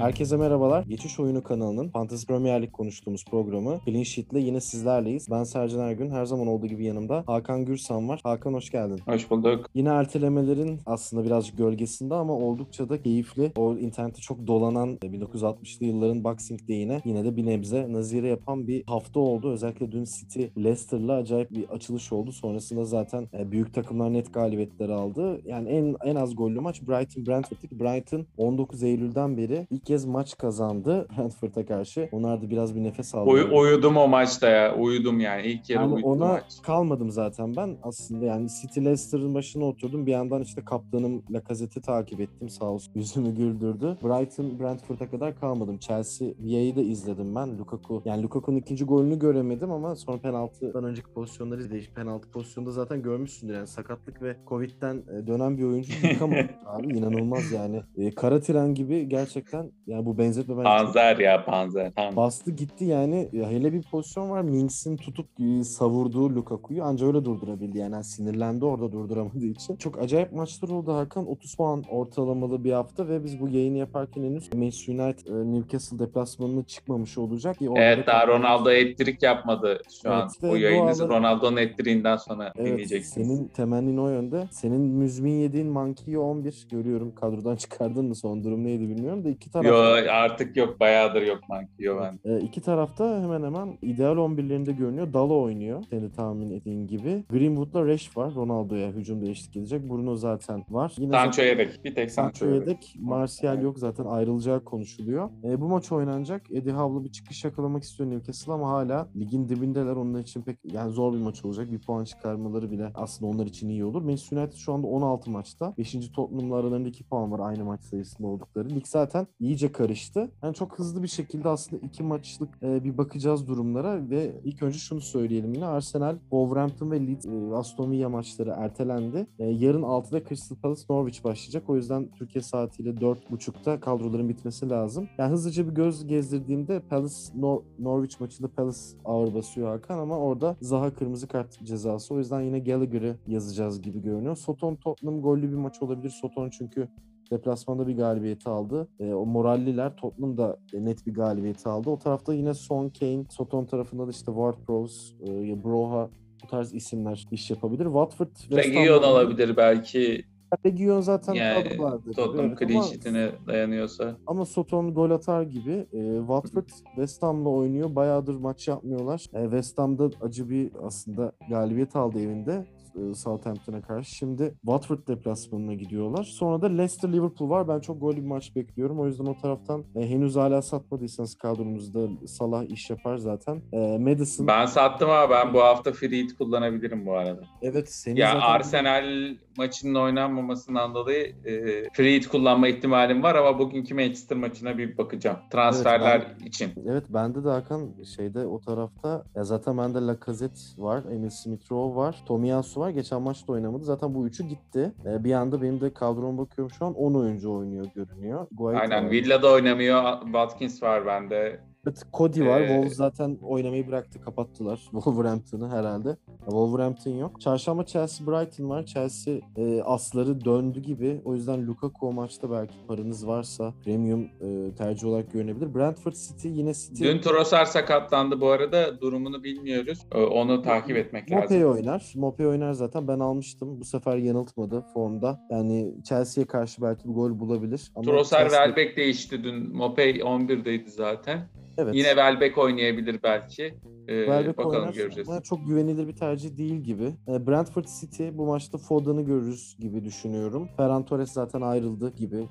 Herkese merhabalar. Geçiş Oyunu kanalının Fantasy Premier Lig konuştuğumuz programı Clean Sheet'le yine sizlerleyiz. Ben Sercan Ergün. Her zaman olduğu gibi yanımda Hakan Gürsan var. Hakan hoş geldin. Hoş bulduk. Yine ertelemelerin aslında birazcık gölgesinde ama oldukça da keyifli. O internette çok dolanan 1960'lı yılların Boxing Day'ine yine de bir nebze nazire yapan bir hafta oldu. Özellikle dün City Leicester'la acayip bir açılış oldu. Sonrasında zaten e, büyük takımlar net galibiyetleri aldı. Yani en en az gollü maç Brighton Brentford'daki Brighton 19 Eylül'den beri ilk kez maç kazandı Brentford'a karşı. Onlar da biraz bir nefes aldı. Uy- uyudum o maçta ya. Uyudum yani. İlk yarı Yani uyudum ona maç. kalmadım zaten ben. Aslında yani City Leicester'ın başına oturdum. Bir yandan işte kaptanım Lacazette'i takip ettim. Sağ olsun yüzümü güldürdü. Brighton Brentford'a kadar kalmadım. Chelsea Via'yı da izledim ben. Lukaku yani Lukaku'nun ikinci golünü göremedim ama sonra penaltıdan önceki pozisyonları izledim. Penaltı pozisyonda zaten görmüşsündür yani sakatlık ve Covid'den e, dönen bir oyuncu yıkamadı abi. inanılmaz yani. E, kara tren gibi gerçekten yani bu benzetme bence çok Panzer ya panzer. Tamam. Bastı gitti yani. Ya hele bir pozisyon var. Minks'in tutup e, savurduğu Lukaku'yu anca öyle durdurabildi. Yani Yani sinirlendi orada durduramadığı için. Çok acayip maçlar oldu Hakan. 30 puan ortalamalı bir hafta ve biz bu yayını yaparken henüz Manchester United e, Newcastle deplasmanına çıkmamış olacak. orada Evet daha da- Ronaldo ettirik yapmadı şu Evet, an. işte Bu yayınınızı doğal- Ronaldo'nun ettiriğinden sonra Evet, dinleyeceksiniz. senin temennin o yönde. Senin müzmin yediğin Monkey'i 11 görüyorum. Kadrodan çıkardın mı? Son durum neydi bilmiyorum da iki taraf. Yo artık yok bayağıdır yok Monkey yo ben. E, iki tarafta hemen hemen ideal 11'lerinde görünüyor. Dalo oynuyor. Seni tahmin ettiğin gibi. Greenwood'la Reş var. Ronaldo'ya hücumda eşlik edecek. Bruno zaten var. Yine Sancho yedek. Bir tek Sancho Sancho yedek. Martial yok zaten ayrılacağı konuşuluyor. E, bu maç oynanacak. Eddie Howe'la bir çıkış yakalamak istiyor Newcastle ama hala ligin dibindeler. Onun için pek yani zor bir maç olacak. Bir puan çıkarmaları bile aslında onlar için iyi olur. Manchester United şu anda 16 maçta. 5. Tottenham'la aralarında 2 puan var aynı maç sayısında oldukları. Lig zaten iyice karıştı. Yani çok hızlı bir şekilde aslında iki maçlık e, bir bakacağız durumlara ve ilk önce şunu söyleyelim yine Arsenal, Wolverhampton ve Leeds, e, Aston Villa maçları ertelendi. E, yarın 6'da Crystal Palace Norwich başlayacak. O yüzden Türkiye saatiyle 4.30'da kadroların bitmesi lazım. Yani hızlıca bir göz gezdirdiğimde Palace Nor- Norwich maçında Palace ağır basıyor Hakan ama orada Zaha kırmızı kart cezası. O yüzden yine Gallagher'ı yazacağız gibi görünüyor. Soton Tottenham gollü bir maç olabilir. Soton çünkü deplasmanda bir galibiyeti aldı. E, o moralliler Tottenham da e, net bir galibiyeti aldı. O tarafta yine Son Kane, Soton tarafında da işte Ward-Prowse, e, Broha bu tarz isimler iş yapabilir. Watford, Region olabilir belki. Region zaten Yani kadrolardır. Tottenham clean sheet'ine dayanıyorsa. ama Soton gol atar gibi. E, Watford West Ham'la oynuyor. Bayağıdır maç yapmıyorlar. E, West Ham'da acı bir aslında galibiyet aldı evinde. E, Southampton'a karşı. Şimdi Watford deplasmanına gidiyorlar. Sonra da Leicester Liverpool var. Ben çok gol bir maç bekliyorum. O yüzden o taraftan e, henüz hala satmadıysanız kadronuzda Salah iş yapar zaten. E, Madison. Ben sattım ama ben bu hafta free hit kullanabilirim bu arada. Evet senin Ya zaten Arsenal maçının oynanmamasından dolayı e, free hit kullanma ihtimalim var ama bugünkü Manchester maçına bir bakacağım. Transferler için. Evet bende de Hakan şeyde o tarafta ya zaten bende Lacazette var, Emil Smith Rowe var, Tomiyasu var. Geçen maçta oynamadı. Zaten bu üçü gitti. Ee, bir anda benim de kadroma bakıyorum şu an 10 oyuncu oynuyor görünüyor. Guaita Aynen. Villa'da oynamıyor. Watkins var bende. Evet, Cody var. Ee, Wolves zaten oynamayı bıraktı. Kapattılar Wolverhampton'ı herhalde. Wolverhampton yok. Çarşamba Chelsea Brighton var. Chelsea e, asları döndü gibi. O yüzden Lukaku o maçta belki paranız varsa premium e, tercih olarak görünebilir. Brentford City yine City. Dün Trossard sakatlandı bu arada. Durumunu bilmiyoruz. Ee, Onu takip etmek Mopey lazım. oynar. Mopey oynar zaten. Ben almıştım. Bu sefer yanıltmadı formda. Yani Chelsea'ye karşı belki bir gol bulabilir. Ama Trossard Chelsea- Welbeck değişti dün. Mopey 11'deydi zaten. Evet. Yine Welbeck oynayabilir belki. Ee, Welbeck bakalım oynar göreceğiz. ama çok güvenilir bir tercih değil gibi. E, Brentford City bu maçta Foden'ı görürüz gibi düşünüyorum. Ferran Torres zaten ayrıldı gibi.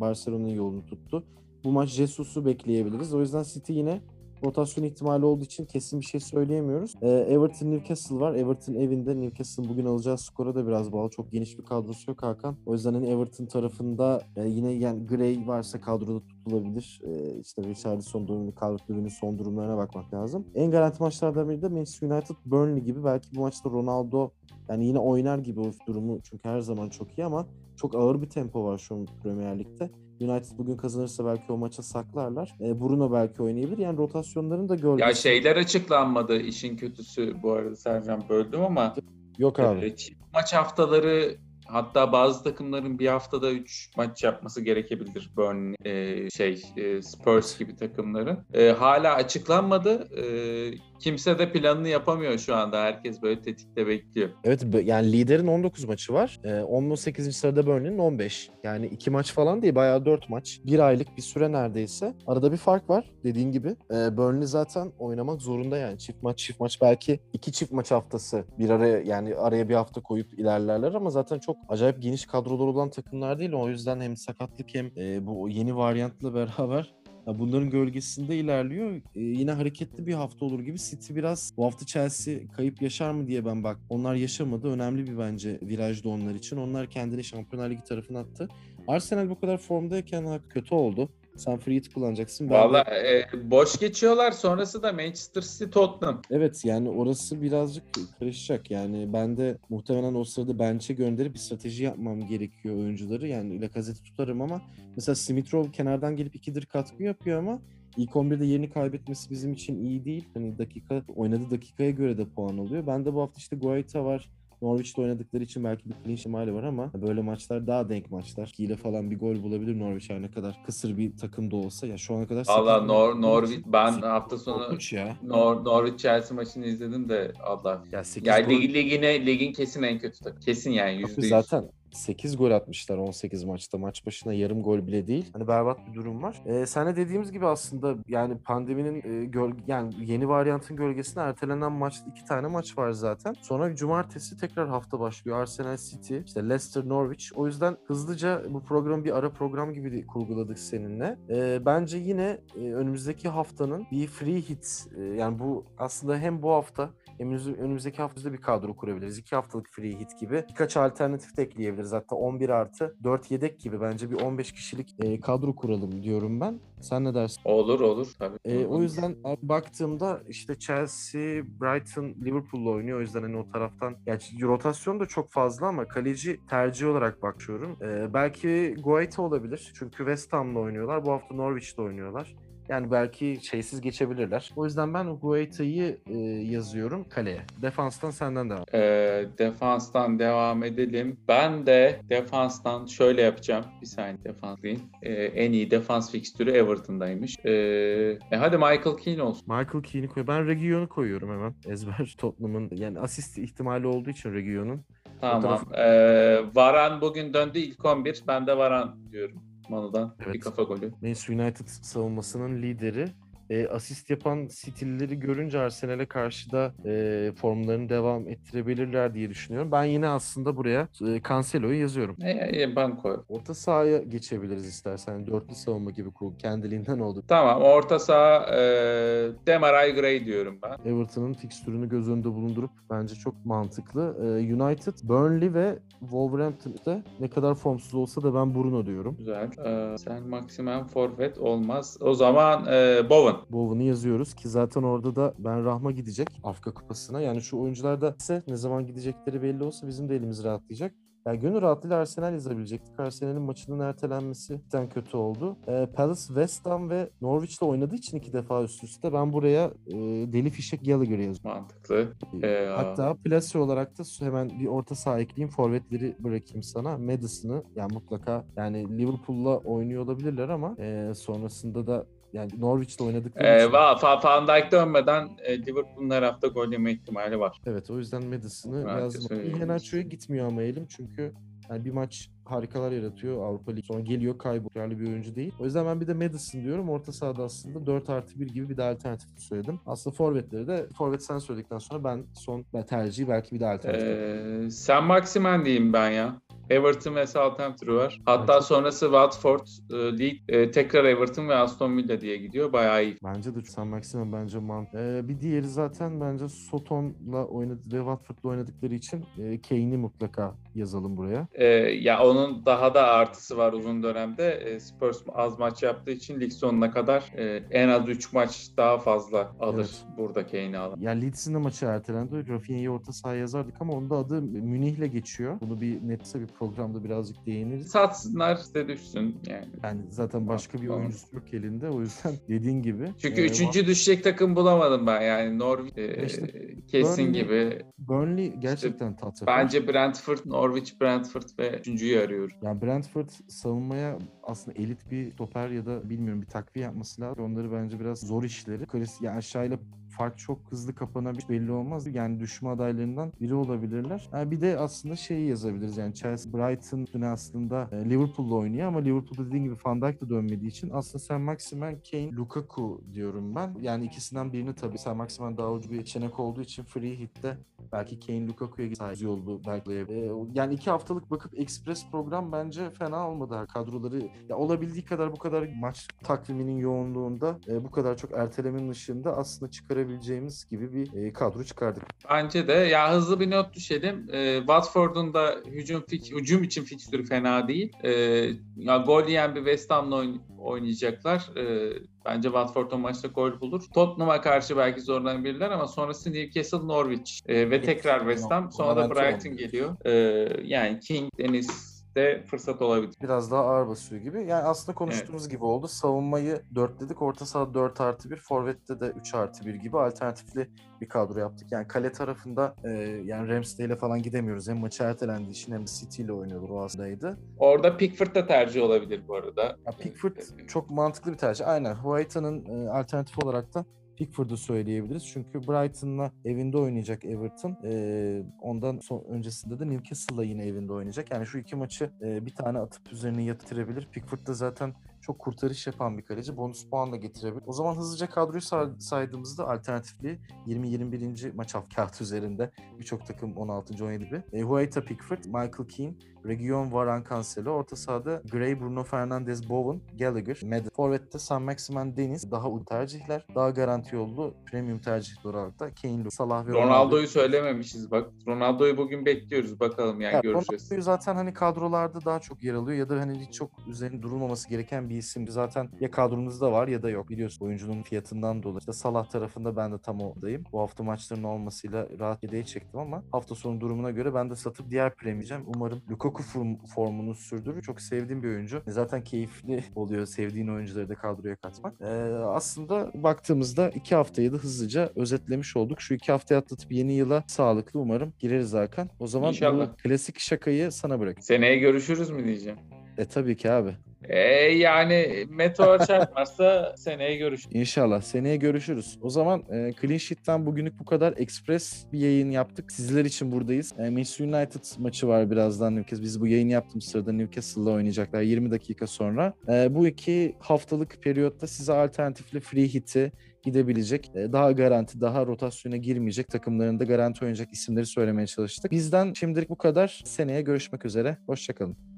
Barcelona'nın yolunu tuttu. Bu maç Jesus'u bekleyebiliriz. O yüzden City yine rotasyon ihtimali olduğu için kesin bir şey söyleyemiyoruz. Ee, Everton Newcastle var. Everton evinde. Newcastle'ın bugün alacağı skora da biraz bağlı. Çok geniş bir kadrosu yok Hakan. O yüzden hani Everton tarafında e, yine yani Gray varsa kadroda tutulabilir. E, işte Richarlison durumu, Calvert-Lewin'in son durumlarına bakmak lazım. En garanti maçlardan biri de Manchester United Burnley gibi. Belki bu maçta Ronaldo yani yine oynar gibi o durumu çünkü her zaman çok iyi ama çok ağır bir tempo var şu an Premier Lig'de. United bugün kazanırsa belki o maça saklarlar. E, Bruno belki oynayabilir. Yani rotasyonların da gölgesi. Ya şeyler açıklanmadı işin kötüsü bu arada Sercan böldüm ama Yok abi. e, çift maç haftaları Hatta bazı takımların bir haftada 3 maç yapması gerekebilir. Burnley, e, şey e, Spurs gibi takımların. E, hala açıklanmadı. E, kimse de planını yapamıyor şu anda. Herkes böyle tetikte bekliyor. Evet yani liderin 19 maçı var. Ee, 18. sırada Burnley'nin 15. Yani 2 maç falan değil bayağı 4 maç. 1 aylık bir süre neredeyse. Arada bir fark var dediğin gibi. Ee, Burnley zaten oynamak zorunda yani. Çift maç çift maç belki 2 çift maç haftası bir araya yani araya bir hafta koyup ilerlerler ama zaten çok acayip geniş kadrolar olan takımlar değil. O yüzden hem sakatlık hem e, bu yeni varyantla beraber ya bunların gölgesinde ilerliyor. Ee, yine hareketli bir hafta olur gibi. City biraz bu hafta Chelsea kayıp yaşar mı diye ben bak. Onlar yaşamadı. Önemli bir bence virajdı onlar için. Onlar kendini Şampiyonlar Ligi tarafına attı. Arsenal bu kadar formdayken kötü oldu. Sen free hit kullanacaksın. Ben de- Valla e, boş geçiyorlar. Sonrası da Manchester City Tottenham. Evet yani orası birazcık karışacak. Yani ben de muhtemelen o sırada bench'e gönderip bir strateji yapmam gerekiyor oyuncuları. Yani Lacazette'i tutarım ama mesela Smith Rowe kenardan gelip ikidir katkı yapıyor ama ilk 11'de yerini kaybetmesi bizim için iyi değil. Hani dakika oynadığı dakikaya göre de puan alıyor. Ben de bu hafta işte Guaita var. Norwich'te oynadıkları için belki bir clean ihtimali var ama böyle maçlar daha denk maçlar. Hile falan bir gol bulabilir Norwich her ne kadar kısır bir takım da olsa. Ya şu ana kadar Allah Nor Norwich ben hafta sonu ya. Nor Norwich Chelsea maçını izledim de Allah. Ya 8 Ya lig, ligine, ligin kesin en kötü takım. Kesin yani yüzde Tabii yüz. zaten 8 gol atmışlar 18 maçta. Maç başına yarım gol bile değil. Hani berbat bir durum var. Ee, sen de dediğimiz gibi aslında yani pandeminin e, göl- yani yeni varyantın gölgesine ertelenen maç iki tane maç var zaten. Sonra cumartesi tekrar hafta başlıyor. Arsenal City, işte Leicester Norwich. O yüzden hızlıca bu programı bir ara program gibi kurguladık seninle. Ee, bence yine e, önümüzdeki haftanın bir free hit e, yani bu aslında hem bu hafta Önümüz- önümüzdeki haftada bir kadro kurabiliriz. 2 haftalık free hit gibi. Birkaç alternatif de ekleyebiliriz. Hatta 11 artı 4 yedek gibi bence bir 15 kişilik e, kadro kuralım diyorum ben. Sen ne dersin? Olur olur tabii. E, o yüzden baktığımda işte Chelsea, Brighton, Liverpool'la oynuyor. O yüzden hani o taraftan yani rotasyon da çok fazla ama kaleci tercih olarak bakıyorum. E, belki Guaita olabilir. Çünkü West Ham'la oynuyorlar. Bu hafta Norwich'te oynuyorlar. Yani belki şeysiz geçebilirler. O yüzden ben Guaita'yı e, yazıyorum kaleye. Defanstan senden devam. Ee, defanstan devam edelim. Ben de defanstan şöyle yapacağım. Bir saniye defans diyeyim. Ee, en iyi defans fikstürü Everton'daymış. Ee, e, hadi Michael Keane olsun. Michael Keane'i koy. Ben Reguilon'u koyuyorum hemen. Ezber Tottenham'ın yani asist ihtimali olduğu için Reguilon'un. Tamam. tarafı- Ee, Varan bugün döndü ilk 11. Ben de Varan diyorum. Manu'dan Evet. bir kafa golü. Manchester United savunmasının lideri. E, asist yapan City'lileri görünce Arsenal'e karşı da e, formlarını devam ettirebilirler diye düşünüyorum. Ben yine aslında buraya e, Cancelo'yu yazıyorum. E, e, ben koy. Orta sahaya geçebiliriz istersen. Dörtlü savunma gibi kur. Kendiliğinden oldu. Tamam. Orta saha e, Demaray Gray diyorum ben. Everton'ın fikstürünü göz önünde bulundurup bence çok mantıklı. E, United, Burnley ve Wolverhampton'da ne kadar formsuz olsa da ben Bruno diyorum. Güzel. Ee, sen Maximen forvet olmaz. O zaman e, Bowen. Bowen'ı yazıyoruz ki zaten orada da Ben Rahma gidecek Afrika Kupası'na. Yani şu oyuncular da ise ne zaman gidecekleri belli olsa bizim de elimiz rahatlayacak. Yani gönül rahatlığıyla Arsenal yazabilecektik. Arsenal'in maçının ertelenmesi cidden kötü oldu. Ee, Palace, West Ham ve Norwich'le oynadığı için iki defa üst üste ben buraya e, deli fişek Gallagher'ı yazıyorum. Mantıklı. Ee, Hatta plase olarak da hemen bir orta saha ekleyeyim. Forvetleri bırakayım sana. Madison'ı yani mutlaka yani Liverpool'la oynuyor olabilirler ama e, sonrasında da yani Norwich'le oynadıkları Ee, için- Van Dijk dönmeden e, Liverpool'un her hafta gol yeme ihtimali var. Evet o yüzden Madison'ı söyleyeyim. Iheanacho'ya gitmiyor ama elim çünkü yani bir maç harikalar yaratıyor Avrupa Ligi. Sonra geliyor kayboluyor. bir oyuncu değil. O yüzden ben bir de Madison diyorum. Orta sahada aslında 4 artı 1 gibi bir de alternatif söyledim. Aslında forvetleri de forvet sen söyledikten sonra ben son tercihi belki bir de alternatif. Ee, sen Maximen diyeyim ben ya. Everton ve Southampton var. Hatta Evet. sonrası Watford, e, League, e, tekrar Everton ve Aston Villa diye gidiyor. Bayağı iyi. Bence de San Maximum bence man. Ee, bir diğeri zaten bence Soton'la oynadı ve Watford'la oynadıkları için e, Kane'i mutlaka yazalım buraya. Ee, ya onun daha da artısı var uzun dönemde. Ee, Spurs az maç yaptığı için lig sonuna kadar e, en az 3 maç daha fazla alır Evet. burada Kane'i alan. Ya Leeds'in de maçı ertelendi. Rafinha'yı orta sahaya yazardık ama onun da adı Münih'le geçiyor. Bunu bir netse bir programda birazcık değiniriz. Satsınlar size düşsün yani. Yani zaten başka bir oyuncusu yok elinde. O yüzden dediğin gibi. Çünkü e, üçüncü düşecek takım bulamadım ben yani Norwich e, İşte kesin Burnley- gibi. Burnley gerçekten tatlı. Bence Brentford Norwich, Brentford ve üçüncüyü arıyorum. Yani Brentford savunmaya aslında elit bir stoper ya da bilmiyorum bir takviye yapması lazım. Onları bence biraz zor işleri. Klasik yani aşağıyla fark çok hızlı kapanabilir belli olmaz. Yani düşme adaylarından biri olabilirler. Yani bir de aslında şeyi yazabiliriz yani Chelsea Brighton üstüne aslında e, Liverpool'la oynuyor ama Liverpool'da dediğin gibi Van Dijk de dönmediği için aslında Sen Maximen, Kane, Lukaku diyorum ben. Yani ikisinden birini tabii Sen Maximen daha ucu bir yetenek olduğu için free hit'te belki Kane Lukaku'ya gitse yolu belki e, yani iki haftalık bakıp Express program bence fena olmadı. Kadroları ya olabildiği kadar bu kadar maç takviminin yoğunluğunda e, bu kadar çok ertelemenin ışığında aslında çıkarabileceğimiz gibi bir e, kadro çıkardık. Bence de. Ya hızlı bir not düşelim. E, Watford'un da hücum fik hücum için fikstürü fena değil. E, ya gol yiyen bir West Ham'la oyn- oynayacaklar. E, bence Watford o maçta gol bulur. Tottenham'a karşı belki zorlanabilirler ama sonrası Newcastle, Norwich e, ve tekrar West Ham. Sonra da Brighton geliyor. E, yani King, Deniz de fırsat olabilir. Biraz daha ağır basıyor gibi. Yani aslında konuştuğumuz gibi oldu. Savunmayı 4 dedik. Orta saha 4 artı 1. Forvet'te de 3 artı 1 gibi alternatifli bir kadro yaptık. Yani kale tarafında e, yani Ramsdale'e falan gidemiyoruz. Hem maçı ertelendiği için hem de City ile oynuyorlar o aslındaydı. Orada Pickford da tercih olabilir bu arada. Ya Pickford çok mantıklı bir tercih. Aynen. White'ın e, alternatif olarak da Pickford'u söyleyebiliriz. Çünkü Brighton'la evinde oynayacak Everton. E, ondan son, öncesinde de Newcastle'la yine evinde oynayacak. Yani şu iki maçı e, bir tane atıp üzerine yatırabilir. Pickford da zaten çok kurtarış yapan bir kaleci. Bonus puan da getirebilir. O zaman hızlıca kadroyu say- saydığımızda alternatifli 20-21. maç kağıt üzerinde birçok takım 16. 17 gibi. E, Huayta Pickford, Michael Keane, Region Varan Cancelo. Orta sahada Gray, Bruno Fernandes, Bowen, Gallagher, Madden. Forvet'te San Maximan Deniz. Daha uy tercihler. Daha garanti yollu premium tercihler olarak da Kane, Salah ve Ronaldo'yu söylememişiz bak. Ronaldo'yu bugün bekliyoruz bakalım yani Ya, göreceğiz. Ronaldo'yu zaten hani kadrolarda daha çok yer alıyor ya da hani hiç çok üzerine durulmaması gereken bir isimdi. Zaten ya kadronuzda var ya da yok. Biliyorsun oyuncunun fiyatından dolayı. İşte Salah tarafında ben de tam oradayım. Bu hafta maçların olmasıyla rahat yedeğe çektim ama hafta sonu durumuna göre ben de satıp diğer premiyeceğim. Umarım Lukaku form, formunu sürdürür. Çok sevdiğim bir oyuncu. Zaten keyifli oluyor sevdiğin oyuncuları da kadroya katmak. Ee, aslında baktığımızda iki haftayı da hızlıca özetlemiş olduk. Şu iki haftayı atlatıp yeni yıla sağlıklı umarım gireriz Hakan. O zaman İnşallah. klasik şakayı sana bırak. Seneye görüşürüz mü diyeceğim. E tabii ki abi. E yani meteor çarpmazsa seneye görüşürüz. İnşallah. Seneye görüşürüz. O zaman e, Clean Sheet'ten bugünlük bu kadar. Express bir yayın yaptık. Sizler için buradayız. E, Manchester United maçı var birazdan Newcastle. Biz bu yayını yaptığımız sırada Newcastle'la oynayacaklar 20 dakika sonra. E, bu iki haftalık periyotta size alternatifli free hit'i gidebilecek, e, daha garanti, daha rotasyona girmeyecek takımlarında garanti oynayacak isimleri söylemeye çalıştık. Bizden şimdilik bu kadar. Seneye görüşmek üzere. Hoşçakalın.